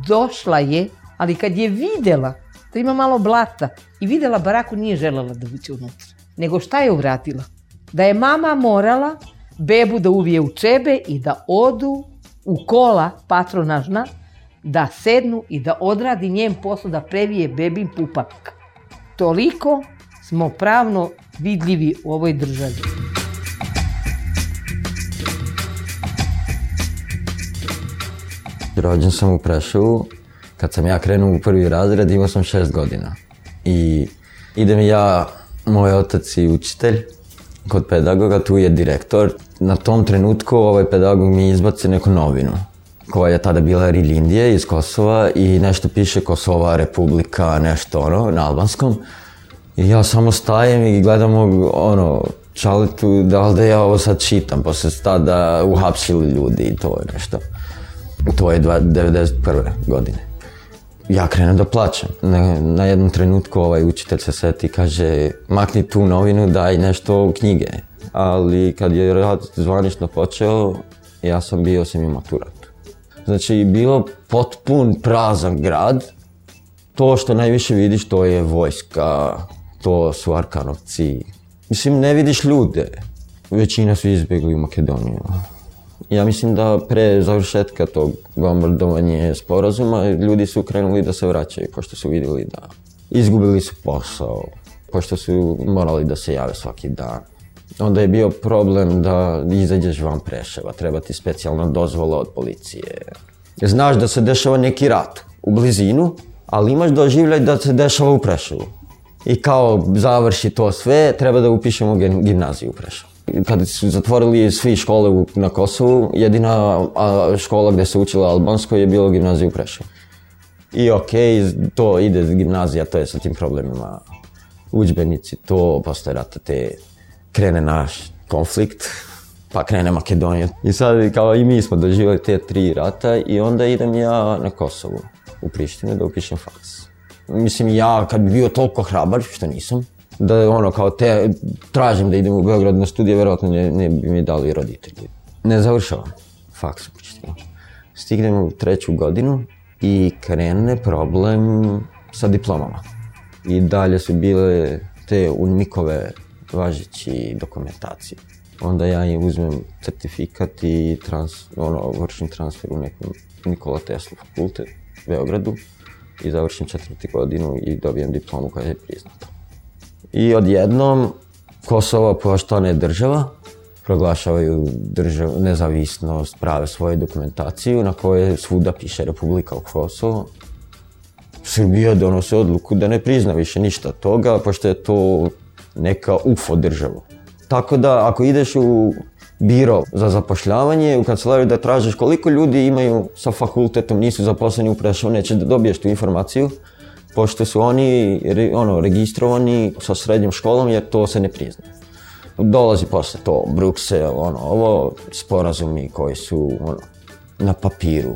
došla je, ali kad je videla da ima malo blata i videla baraku nije želela da uđe unutra. Nego šta je uradila? Da je mama morala bebu da uvije u čebe i da odu u kola patronažna da sednu i da odradi njen posao da previje bebin pupak. Toliko smo pravno vidljivi u ovoj državi. Rođen sam u Preševu. Kad sam ja krenuo u prvi razred imao sam šest godina. I idem ja, moj otac i učitelj, kod pedagoga, tu je direktor. Na tom trenutku ovaj pedagog mi izbaci neku novinu koja je tada bila Rilindije iz Kosova i nešto piše Kosova republika, nešto ono, na albanskom. I ja samo stajem i gledam ono, čalitu, da li da ja ovo sad čitam, posle tada uhapsili ljudi i to je nešto. To je 91. godine. Ja krenem da plaćam. Na, na jednom trenutku ovaj učitelj se seti i kaže makni tu novinu, daj nešto u knjige. Ali kad je rad zvanično počeo, ja sam bio semi maturat. Znači, bilo potpun prazan grad. To što najviše vidiš, to je vojska, to su Arkanovci. Mislim, ne vidiš ljude. Većina su izbjegli u Makedoniju. Ja mislim da pre završetka tog bombardovanja sporazuma ljudi su krenuli da se vraćaju, pošto su videli da izgubili su posao, pošto su morali da se jave svaki dan. Onda je bio problem da izađeš van Preševa, treba ti specijalna dozvola od policije. Znaš da se dešava neki rat u blizinu, ali imaš doživljaj da se dešava u Preševu. I kao završi to sve, treba da upišemo gimnaziju u Preševu. Kada su zatvorili svi škole na Kosovu, jedina škola gde se učila albansko je bilo gimnazija u Preševu. I okej, okay, to ide gimnazija, to je sa tim problemima. Učbenici, to posle rata te krene naš konflikt, pa krene Makedonija. I sad kao i mi smo doživali te tri rata i onda idem ja na Kosovu, u Prištinu da upišem faks. Mislim ja kad bi bio toliko hrabar, što nisam, da ono kao te, tražim da idem u Beograd na studije, verovatno ne, ne bi mi dali roditelji. Ne završavam faks u Prištinu. Stignem u treću godinu i krene problem sa diplomama. I dalje su bile te unmikove važeći dokumentacije. Onda ja im uzmem certifikat i trans, ono, vršim transfer u nekom Nikola Tesla fakultet u Beogradu i završim četvrti godinu i dobijem diplomu koja je priznata. I odjednom Kosovo postane država, proglašavaju držav, nezavisnost, prave svoju dokumentaciju na kojoj svuda piše Republika u Kosovo. Srbija donose odluku da ne prizna više ništa toga, pošto je to neka UFO država. Tako da ako ideš u biro za zapošljavanje, u kancelariju da tražiš koliko ljudi imaju sa fakultetom, nisu zaposleni u Prešavu, neće da dobiješ tu informaciju, pošto su oni ono, registrovani sa srednjom školom jer to se ne priznaje. Dolazi posle to Bruxelles, ono, ovo, sporazumi koji su ono, na papiru.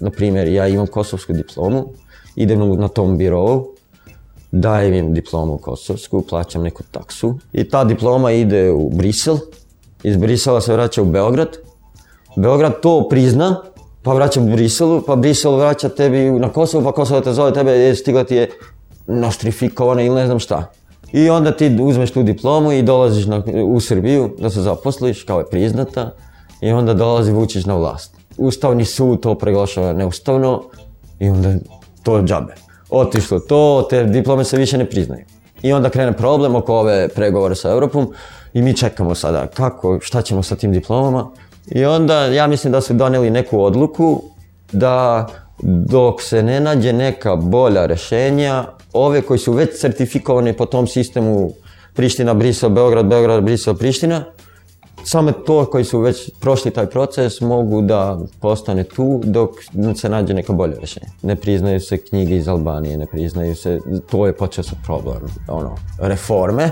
Na primjer, ja imam kosovsku diplomu, idem na tom birovu, dajem im diplomu kosovsku, plaćam neku taksu i ta diploma ide u Brisel, iz Brisela se vraća u Beograd, Beograd to prizna, pa vraća u Briselu, pa Brisel vraća tebi na Kosovo, pa Kosovo te zove tebe, je stigla ti je nostrifikovana ili ne znam šta. I onda ti uzmeš tu diplomu i dolaziš na, u Srbiju da se zaposliš, kao je priznata, i onda dolazi Vučić na vlast. Ustavni sud to preglašava neustavno i onda to je džabe. Otišlo to, te diplome se više ne priznaju. I onda krene problem oko ove pregovore sa Europom i mi čekamo sada kako, šta ćemo sa tim diplomama. I onda ja mislim da su doneli neku odluku da dok se ne nađe neka bolja rešenja, ove koji su već certifikovani po tom sistemu Priština, Brisel, Beograd, Beograd, Brisel, Priština, samo to koji su već prošli taj proces mogu da postane tu dok se nađe neka bolja rešenja. Ne priznaju se knjige iz Albanije, ne priznaju se, to je počeo sa problem, ono, reforme.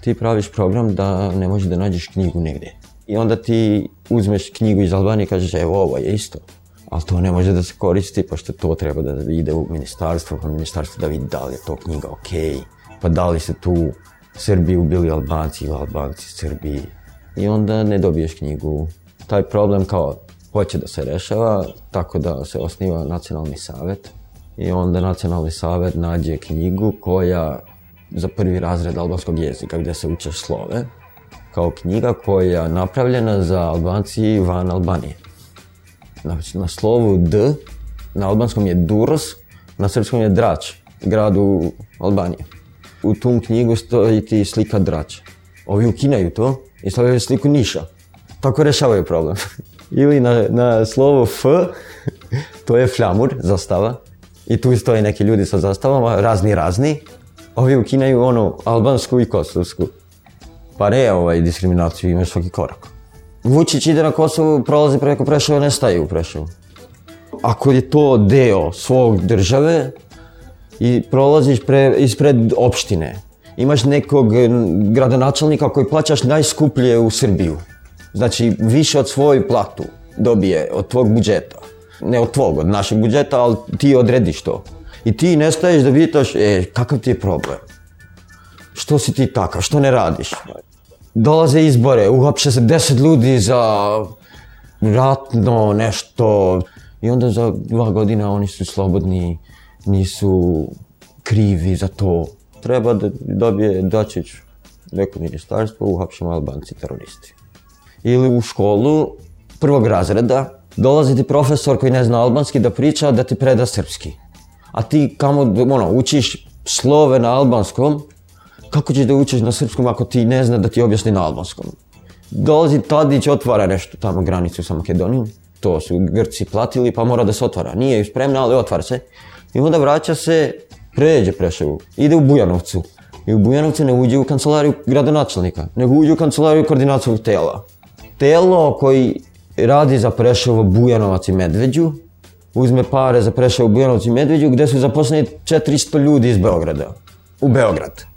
Ti praviš program da ne možeš da nađeš knjigu negde. I onda ti uzmeš knjigu iz Albanije i kažeš, evo ovo je isto. Ali to ne može da se koristi, pošto to treba da ide u ministarstvo, pa ministarstvo da vidi da li je to knjiga okej, okay, pa da li se tu Srbi ubili Albanci ili Albanci Srbi i onda ne dobiješ knjigu. Taj problem kao hoće da se rešava, tako da se osniva nacionalni savet. I onda nacionalni savet nađe knjigu koja za prvi razred albanskog jezika gde se uče slove, kao knjiga koja je napravljena za Albanci van Albanije. Znači, na slovu D, na albanskom je Duros, na srpskom je Drač, grad u Albaniji. U tom knjigu stoji ti slika Drača. Ovi ukinaju to i stavljaju sliku Niša. Tako rešavaju problem. [laughs] Ili na, na slovo F, to je flamur, zastava. I tu stoje neki ljudi sa zastavama, razni razni. Ovi ukinaju ono albansku i kosovsku. Pa ne ovaj diskriminaciju, imaš svaki korak. Vučić ide na Kosovo, prolazi preko Preševa, ne staje u Preševu. Ako je to deo svog države i prolaziš pre, ispred opštine, imaš nekog gradonačelnika koji plaćaš najskuplje u Srbiju. Znači, više od svoju platu dobije od tvog budžeta. Ne od tvog, od našeg budžeta, ali ti odrediš to. I ti ne staješ da pitaš, e, kakav ti je problem? Što si ti takav, što ne radiš? dolaze izbore, uhapše se deset ljudi za ratno nešto i onda za dva godina oni su slobodni, nisu krivi za to. Treba da dobije Dačić neko ministarstvo, uhapšemo Albanci teroristi. Ili u školu prvog razreda dolazi ti profesor koji ne zna albanski da priča da ti preda srpski. A ti kamo, ono, učiš slove na albanskom, kako ćeš da učiš na srpskom ako ti ne zna da ti objasni na albanskom? Dolazi Tadić, otvara nešto tamo granicu sa Makedonijom. To su Grci platili, pa mora da se otvara. Nije spremna, ali otvara se. I onda vraća se, pređe Preševu, ide u Bujanovcu. I u Bujanovcu ne uđe u kancelariju gradonačelnika, nego uđe u kancelariju koordinacijog tela. Telo koji radi za Preševo, Bujanovac i Medveđu, uzme pare za Preševo, Bujanovac i Medveđu, gde su zaposleni 400 ljudi iz Beograda. U Beograd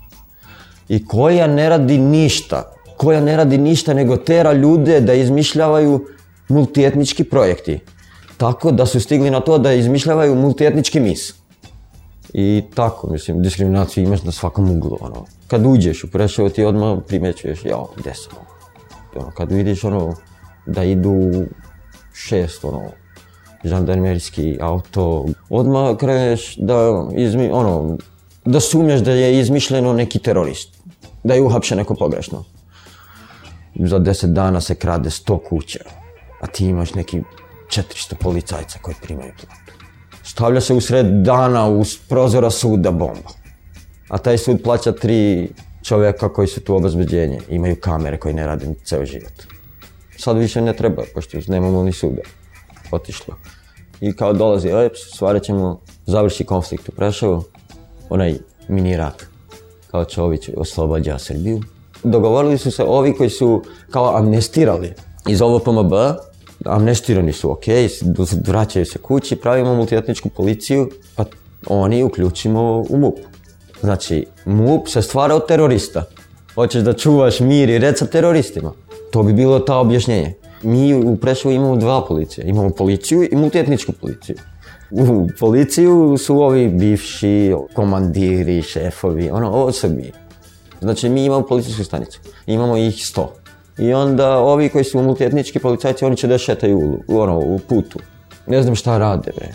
i koja ne radi ništa, koja ne radi ništa nego tera ljude da izmišljavaju multietnički projekti. Tako da su stigli na to da izmišljavaju multietnički mis. I tako, mislim, diskriminaciju imaš na svakom uglu, ono. Kad uđeš u Preševo ti odmah primećuješ, jao, gde sam? Ono, kad vidiš, ono, da idu šest, ono, žandarmerijski auto. Odmah kreneš da, izmi, ono, da sumnjaš da je izmišljeno neki terorist, da je uhapšen neko pogrešno. Za deset dana se krade sto kuća, a ti imaš neki 400 policajca koji primaju platu. Stavlja se u sred dana uz prozora suda bomba. A taj sud plaća tri čoveka koji su tu obezbeđenje. Imaju kamere koji ne rade ceo život. Sad više ne treba, pošto nemamo ni suda. Otišlo. I kao dolazi OEPS, stvarat ćemo, završi konflikt u Prešavu, onaj mini rat. Kao Čović oslobađa Srbiju. Dogovorili su se ovi koji su kao amnestirali iz OVPMB, amnestirani su, ok, vraćaju se kući, pravimo multietničku policiju, pa oni uključimo u MUP. Znači, MUP se stvara od terorista. Hoćeš da čuvaš mir i red sa teroristima. To bi bilo ta objašnjenje. Mi u Prešovu imamo dva policije. Imamo policiju i multietničku policiju. U policiju su ovi bivši komandiri, šefovi, ono, Srbije. Znači, mi imamo policijsku stanicu. Imamo ih sto. I onda ovi koji su multietnički policajci, oni će da šetaju u, ono, u putu. Ne znam šta rade, bre.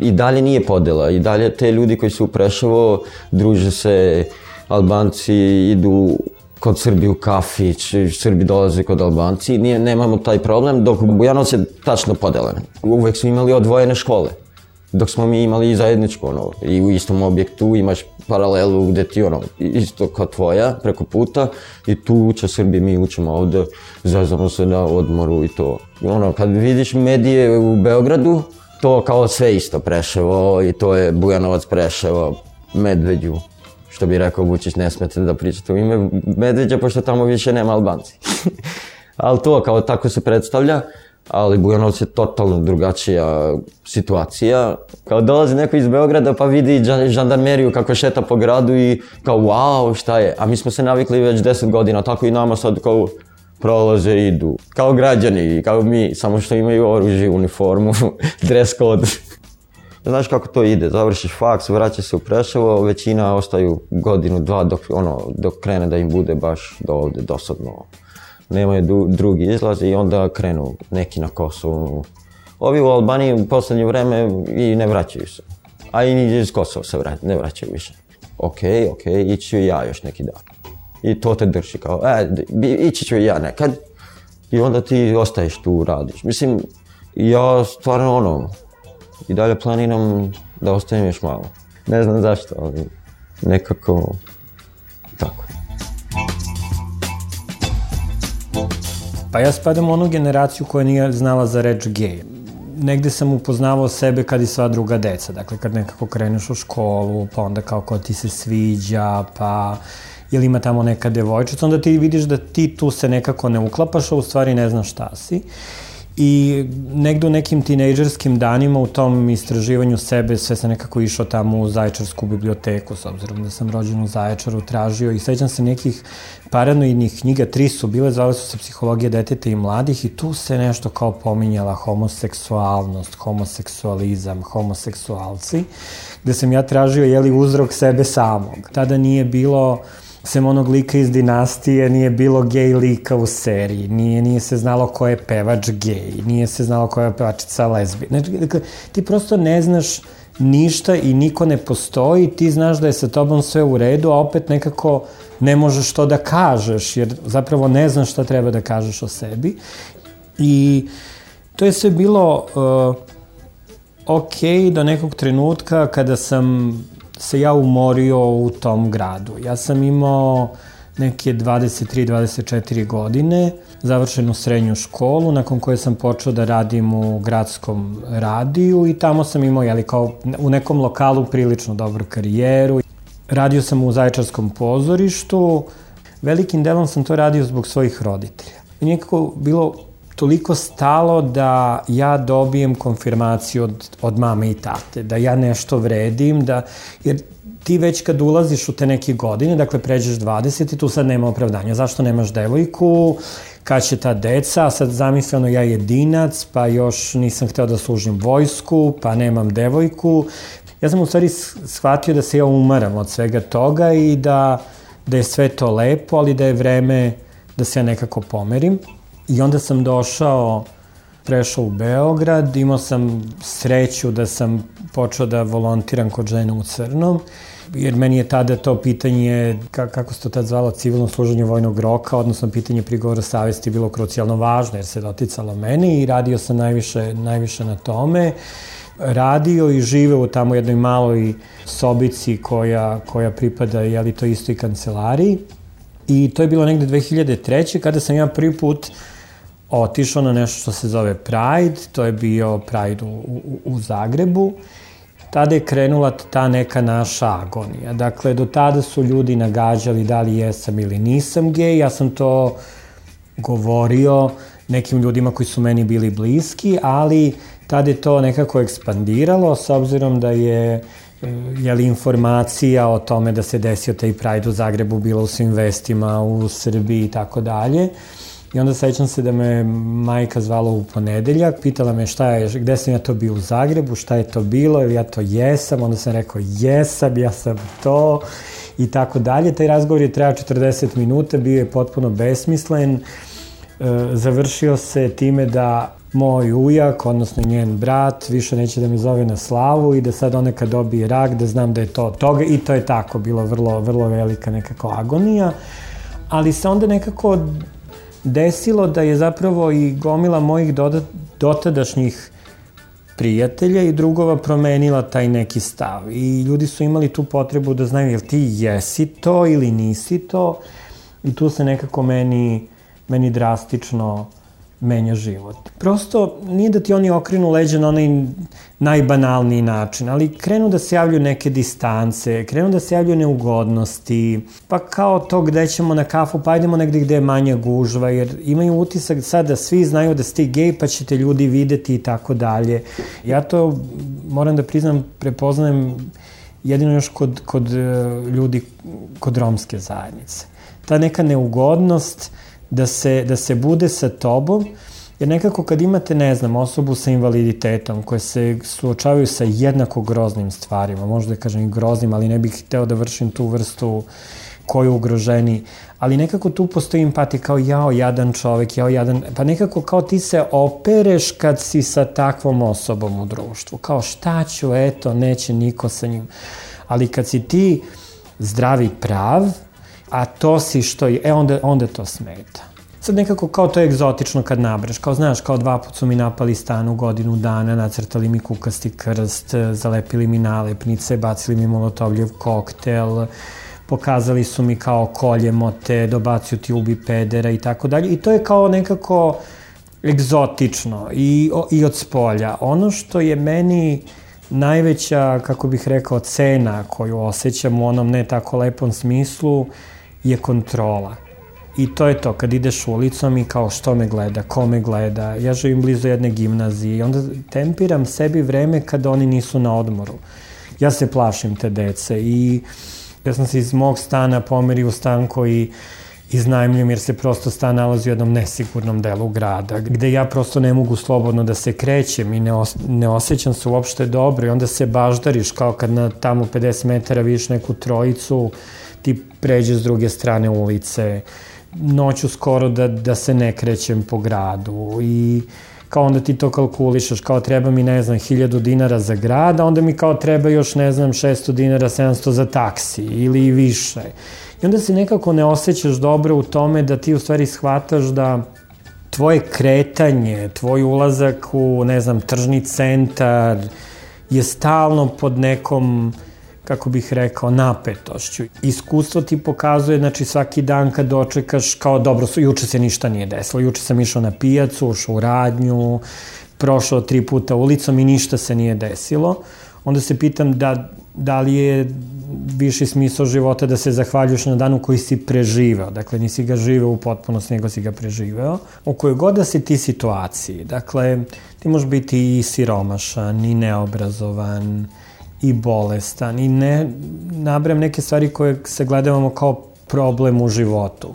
I dalje nije podela, i dalje te ljudi koji su u Prešavo, druže se, Albanci idu kod Srbi u kafić, Srbi dolaze kod Albanci, nije, nemamo taj problem, dok Bujanovac je tačno podelen. Uvek su imali odvojene škole, dok smo mi imali i zajedničko, ono, i u istom objektu imaš paralelu gde ti, ono, isto kao tvoja, preko puta, i tu uče Srbi, mi učimo ovde, zazamo se na odmoru i to. Ono, kad vidiš medije u Beogradu, to kao sve isto Preševo i to je Bujanovac Preševo, Medveđu, što bi rekao Vučić, ne smete da pričate u ime Medveđa, pošto tamo više nema Albanci. [laughs] ali to kao tako se predstavlja, ali Bujanovac je totalno drugačija situacija. Kao dolazi neko iz Beograda pa vidi žandarmeriju kako šeta po gradu i kao wow šta je, a mi smo se navikli već 10 godina, tako i nama sad kao prolaze i idu. Kao građani, kao mi, samo što imaju oružje, uniformu, [laughs] dress code. Znaš kako to ide, završiš faks, vraća se u Preševo, većina ostaju godinu, dva dok, ono, dok krene da im bude baš do ovde dosadno. Nemaju drugi izlaz i onda krenu neki na Kosovu. Ovi u Albaniji u poslednje vreme i ne vraćaju se. A i iz Kosova se vraća, ne vraćaju više. Ok, ok, ću ja još neki dan. I to te drži kao, e, ići ću ja nekad. I onda ti ostaješ tu, radiš. Mislim, ja stvarno ono, i dalje planiram da ostajem još malo. Ne znam zašto, ali nekako tako. Pa ja spadam u onu generaciju koja nije znala za reč gej. Negde sam upoznavao sebe kad i sva druga deca. Dakle, kad nekako kreneš u školu, pa onda kao ko ti se sviđa, pa ili ima tamo neka devojčica, onda ti vidiš da ti tu se nekako ne uklapaš, a u stvari ne znaš šta si. I negde u nekim tinejdžerskim danima u tom istraživanju sebe sve sam nekako išao tamo u Zaječarsku biblioteku, s obzirom da sam rođen u Zaječaru, tražio i sećam se nekih paranoidnih knjiga, tri su bile, zvale su se Psihologija deteta i mladih i tu se nešto kao pominjala homoseksualnost, homoseksualizam, homoseksualci, gde sam ja tražio jeli uzrok sebe samog. Tada nije bilo sem onog lika iz dinastije, nije bilo gej lika u seriji, nije, nije se znalo ko je pevač gej, nije se znalo ko je pevačica lezbi. Znači, dakle, ti prosto ne znaš ništa i niko ne postoji, ti znaš da je sa tobom sve u redu, a opet nekako ne možeš to da kažeš, jer zapravo ne znaš šta treba da kažeš o sebi. I to je sve bilo uh, ok do nekog trenutka kada sam se ja umorio u tom gradu. Ja sam imao neke 23-24 godine, završenu srednju školu, nakon koje sam počeo da radim u gradskom radiju i tamo sam imao, jeli, kao u nekom lokalu prilično dobru karijeru. Radio sam u Zaječarskom pozorištu, velikim delom sam to radio zbog svojih roditelja. I nekako bilo toliko stalo da ja dobijem konfirmaciju od, od mame i tate, da ja nešto vredim, da, jer ti već kad ulaziš u te neke godine, dakle pređeš 20 i tu sad nema opravdanja. Zašto nemaš devojku, kad će ta deca, sad zamisleno ja jedinac, pa još nisam hteo da služim vojsku, pa nemam devojku. Ja sam u stvari shvatio da se ja umaram od svega toga i da, da je sve to lepo, ali da je vreme da se ja nekako pomerim. I onda sam došao prešao u Beograd, imao sam sreću da sam počeo da volontiram kod žena u crnom, jer meni je tada to pitanje, kako se to tad zvalo, civilno služenje vojnog roka, odnosno pitanje prigovora savesti bilo krucijalno važno, jer se doticalo meni i radio sam najviše, najviše na tome radio i živeo u tamo jednoj maloj sobici koja, koja pripada jeli, to istoj kancelariji. I to je bilo negde 2003. kada sam ja prvi put otišao na nešto što se zove Pride, to je bio Pride u, u, u Zagrebu. Tada je krenula ta neka naša agonija. Dakle, do tada su ljudi nagađali da li jesam ili nisam gej. Ja sam to govorio nekim ljudima koji su meni bili bliski, ali Tad je to nekako ekspandiralo, s obzirom da je je li informacija o tome da se desio taj Pride u Zagrebu bila u svim vestima u Srbiji i tako dalje. I onda sećam se da me majka zvala u ponedeljak, pitala me šta je, gde sam ja to bio u Zagrebu, šta je to bilo, ili ja to jesam, onda sam rekao jesam, ja sam to i tako dalje. Taj razgovor je trajao 40 minuta, bio je potpuno besmislen, e, završio se time da moj ujak, odnosno njen brat, više neće da me zove na slavu i da sad ona kad dobije rak, da znam da je to toga i to je tako, bilo vrlo, vrlo velika nekako agonija, ali se onda nekako desilo da je zapravo i gomila mojih dodat, dotadašnjih prijatelja i drugova promenila taj neki stav. I ljudi su imali tu potrebu da znaju jel ti jesi to ili nisi to? I tu se nekako meni, meni drastično uh, menja život. Prosto nije da ti oni okrenu leđa na onaj najbanalniji način, ali krenu da se javljaju neke distance, krenu da se javljaju neugodnosti, pa kao to gde ćemo na kafu, pa idemo negde gde je manja gužva, jer imaju utisak sad da svi znaju da ste gej, pa ćete ljudi videti i tako dalje. Ja to, moram da priznam, prepoznajem jedino još kod, kod e, ljudi, kod romske zajednice. Ta neka neugodnost, da se, da se bude sa tobom, jer nekako kad imate, ne znam, osobu sa invaliditetom koje se suočavaju sa jednako groznim stvarima, možda da kažem groznim, ali ne bih hteo da vršim tu vrstu koji ugroženi, ali nekako tu postoji empatija kao jao jadan čovek, jao jadan, pa nekako kao ti se opereš kad si sa takvom osobom u društvu, kao šta ću, eto, neće niko sa njim, ali kad si ti zdravi prav, a to si što je, e onda, onda to smeta. Sad nekako kao to je egzotično kad nabraš, kao znaš, kao dva put su mi napali stan u godinu dana, nacrtali mi kukasti krst, zalepili mi nalepnice, bacili mi molotovljev koktel, pokazali su mi kao koljemo te, dobacio ti ubi pedera i tako dalje. I to je kao nekako egzotično i, i od spolja. Ono što je meni najveća, kako bih rekao, cena koju osjećam u onom ne tako lepom smislu, je kontrola. I to je to, kad ideš ulicom i kao što me gleda, ko me gleda, ja živim blizu jedne gimnazije i onda tempiram sebi vreme kada oni nisu na odmoru. Ja se plašim te dece i ja sam se iz mog stana pomerio u stan koji iznajmljujem jer se prosto stan nalazi u jednom nesigurnom delu grada, gde ja prosto ne mogu slobodno da se krećem i ne, os ne osjećam se uopšte dobro i onda se baždariš kao kad na tamo 50 metara vidiš neku trojicu ti pređe s druge strane ulice, noću skoro da, da se ne krećem po gradu i kao onda ti to kalkulišaš, kao treba mi, ne znam, 1000 dinara za grad, a onda mi kao treba još, ne znam, 600 dinara, 700 za taksi ili i više. I onda se nekako ne osjećaš dobro u tome da ti u stvari shvataš da tvoje kretanje, tvoj ulazak u, ne znam, tržni centar je stalno pod nekom kako bih rekao, napetošću. Iskustvo ti pokazuje, znači svaki dan kad dočekaš kao dobro, juče se ništa nije desilo, juče sam išao na pijacu, ušao u radnju, prošao tri puta ulicom i ništa se nije desilo. Onda se pitam da, da li je viši smisao života da se zahvaljuš na danu koji si preživeo. Dakle, nisi ga živeo u potpunosti, nego si ga preživeo. U kojoj god da si ti situaciji, dakle, ti možeš biti i siromašan, i neobrazovan, i bolestan i ne nabrem neke stvari koje se gledavamo kao problem u životu.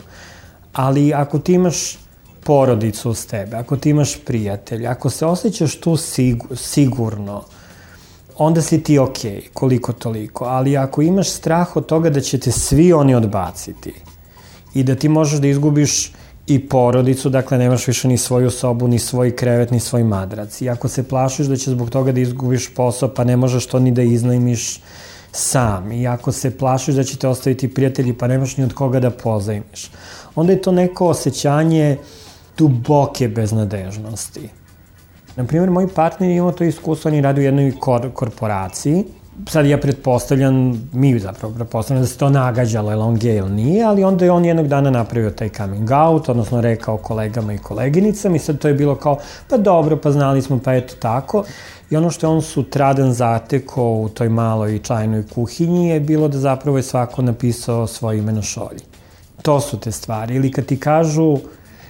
Ali ako ti imaš porodicu uz tebe, ako ti imaš prijatelja, ako se osjećaš tu sigur, sigurno, onda si ti okej, koliko toliko. Ali ako imaš strah od toga da će te svi oni odbaciti i da ti možeš da izgubiš i porodicu, dakle nemaš više ni svoju sobu, ni svoj krevet, ni svoj madrac. I ako se plašiš da će zbog toga da izgubiš posao, pa ne možeš to ni da iznajmiš sam. I ako se plašiš da će te ostaviti prijatelji, pa nemaš ni od koga da pozajmiš. Onda je to neko osjećanje duboke beznadežnosti. Naprimjer, moj partner imao to iskustvo, on je radio u jednoj kor korporaciji, sad ja pretpostavljam, mi zapravo pretpostavljam da se to nagađalo, je on gej ili nije, ali onda je on jednog dana napravio taj coming out, odnosno rekao kolegama i koleginicama i sad to je bilo kao, pa dobro, pa znali smo, pa eto tako. I ono što je on sutradan zateko u toj maloj čajnoj kuhinji je bilo da zapravo je svako napisao svoje ime na šolji. To su te stvari. Ili kad ti kažu,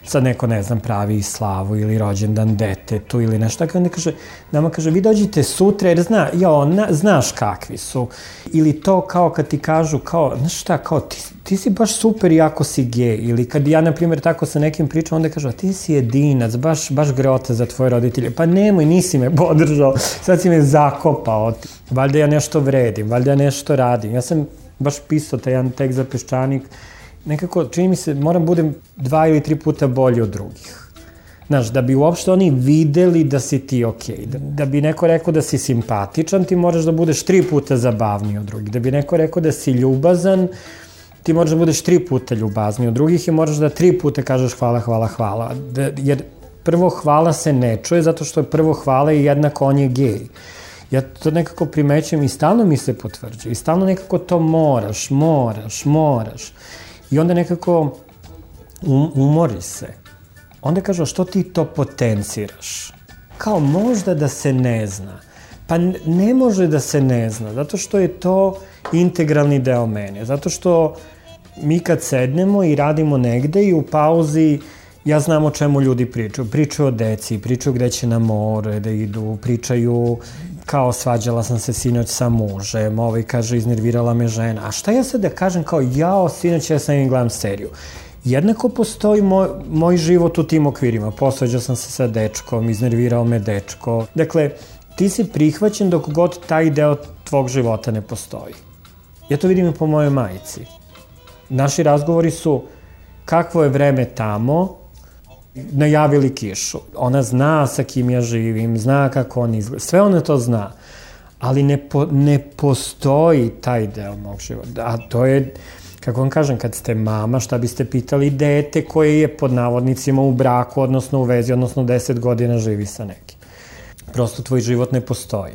sad neko, ne znam, pravi slavu ili rođendan detetu ili nešto tako, onda kaže, nama kaže, vi dođite sutra jer zna, jo, na, znaš kakvi su. Ili to kao kad ti kažu, kao, znaš šta, kao, ti, ti si baš super iako si gej. Ili kad ja, na primjer, tako sa nekim pričam, onda kažu, a ti si jedinac, baš, baš greota za tvoje roditelje. Pa nemoj, nisi me podržao, sad si me zakopao. Valjda ja nešto vredim, valjda ja nešto radim. Ja sam baš pisao taj jedan tekst za peščanik, nekako, čini mi se, moram budem dva ili tri puta bolji od drugih. Znaš, da bi uopšte oni videli da si ti okej. Okay. Da, da bi neko rekao da si simpatičan, ti moraš da budeš tri puta zabavniji od drugih. Da bi neko rekao da si ljubazan, ti moraš da budeš tri puta ljubazniji od drugih i moraš da tri puta kažeš hvala, hvala, hvala. Da, jer prvo hvala se ne čuje zato što je prvo hvala i jednako on je gej. Ja to nekako primećujem i stalno mi se potvrđuje. I stalno nekako to moraš, moraš, moraš. I onda nekako um, umori se. Onda kažu, što ti to potenciraš? Kao možda da se ne zna. Pa ne može da se ne zna, zato što je to integralni deo mene. Zato što mi kad sednemo i radimo negde i u pauzi ja znam o čemu ljudi pričaju. Pričaju o deci, pričaju gde će na more da idu, pričaju kao svađala sam se sinoć sa mužem, ovaj kaže iznervirala me žena. A šta ja sad da kažem kao jao, sinoć ja sam im gledam seriju. Jednako postoji moj, moj život u tim okvirima. Posvađao sam se sa dečkom, iznervirao me dečko. Dakle, ti si prihvaćen dok god taj deo tvog života ne postoji. Ja to vidim i po mojoj majici. Naši razgovori su kakvo je vreme tamo, najavili kišu. Ona zna sa kim ja živim, zna kako on izgleda, sve ona to zna. Ali ne, po, ne postoji taj deo mog života. A to je, kako vam kažem, kad ste mama, šta biste pitali dete koje je pod navodnicima u braku, odnosno u vezi, odnosno 10 godina živi sa nekim. Prosto tvoj život ne postoji.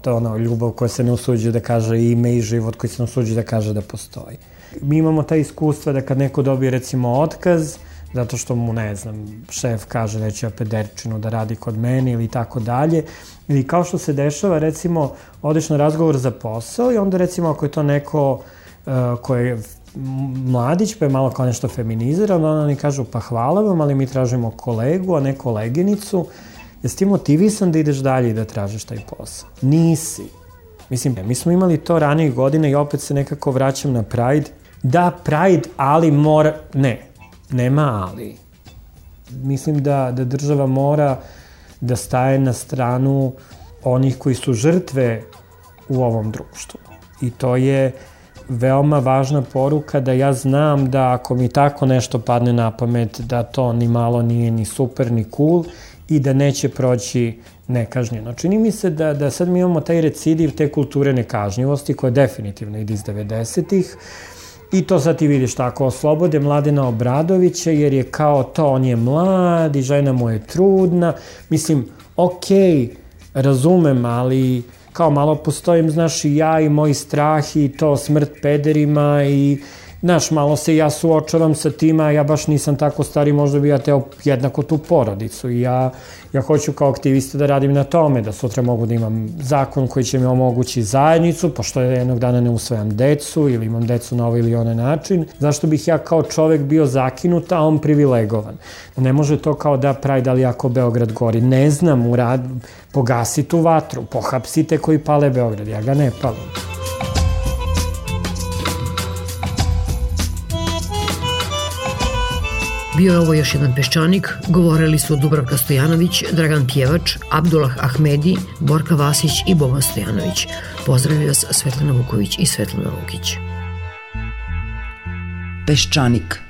To je ono ljubav koja se ne usuđuje da kaže ime i život koji se ne usuđuje da kaže da postoji. Mi imamo ta iskustva da kad neko dobije recimo otkaz, zato što mu, ne znam, šef kaže da će pederčinu da radi kod mene ili tako dalje. Ili kao što se dešava, recimo, odeš na razgovor za posao i onda recimo ako je to neko uh, ko je mladić, pa je malo kao nešto feminiziran, onda oni kažu pa hvala vam, ali mi tražimo kolegu, a ne koleginicu. Jesi ti motivisan da ideš dalje i da tražiš taj posao? Nisi. Mislim, mi smo imali to ranijih godina i opet se nekako vraćam na Pride. Da, Pride, ali mora... Ne, nema ali. Mislim da, da država mora da staje na stranu onih koji su žrtve u ovom društvu. I to je veoma važna poruka da ja znam da ako mi tako nešto padne na pamet, da to ni malo nije ni super ni cool i da neće proći nekažnjeno. Čini mi se da, da sad mi imamo taj recidiv te kulture nekažnjivosti koja definitivno ide iz 90-ih, I to sad ti vidiš tako, oslobode Mladena Obradovića jer je kao to, on je mlad i žena mu je trudna. Mislim, okej, okay, razumem, ali kao malo postojim, znaš, i ja i moj strah i to smrt pederima i Znaš, malo se ja suočavam sa tima, ja baš nisam tako stari, možda bi ja teo jednako tu porodicu i ja, ja hoću kao aktivista da radim na tome, da sutra mogu da imam zakon koji će mi omogući zajednicu, pošto jednog dana ne usvajam decu ili imam decu na ovaj ili onaj način, zašto bih ja kao čovek bio zakinut, a on privilegovan. Ne može to kao da Pride, ali ako Beograd gori. Ne znam, urad, pogasi tu vatru, pohapsite koji pale Beograd, ja ga ne palim. Bio je ovo još jedan peščanik, govorili su Dubravka Stojanović, Dragan Pjevač, Abdullah Ahmedi, Borka Vasić i Boban Stojanović. Pozdravljaju vas Svetlana Vuković i Svetlana Vukić. Peščanik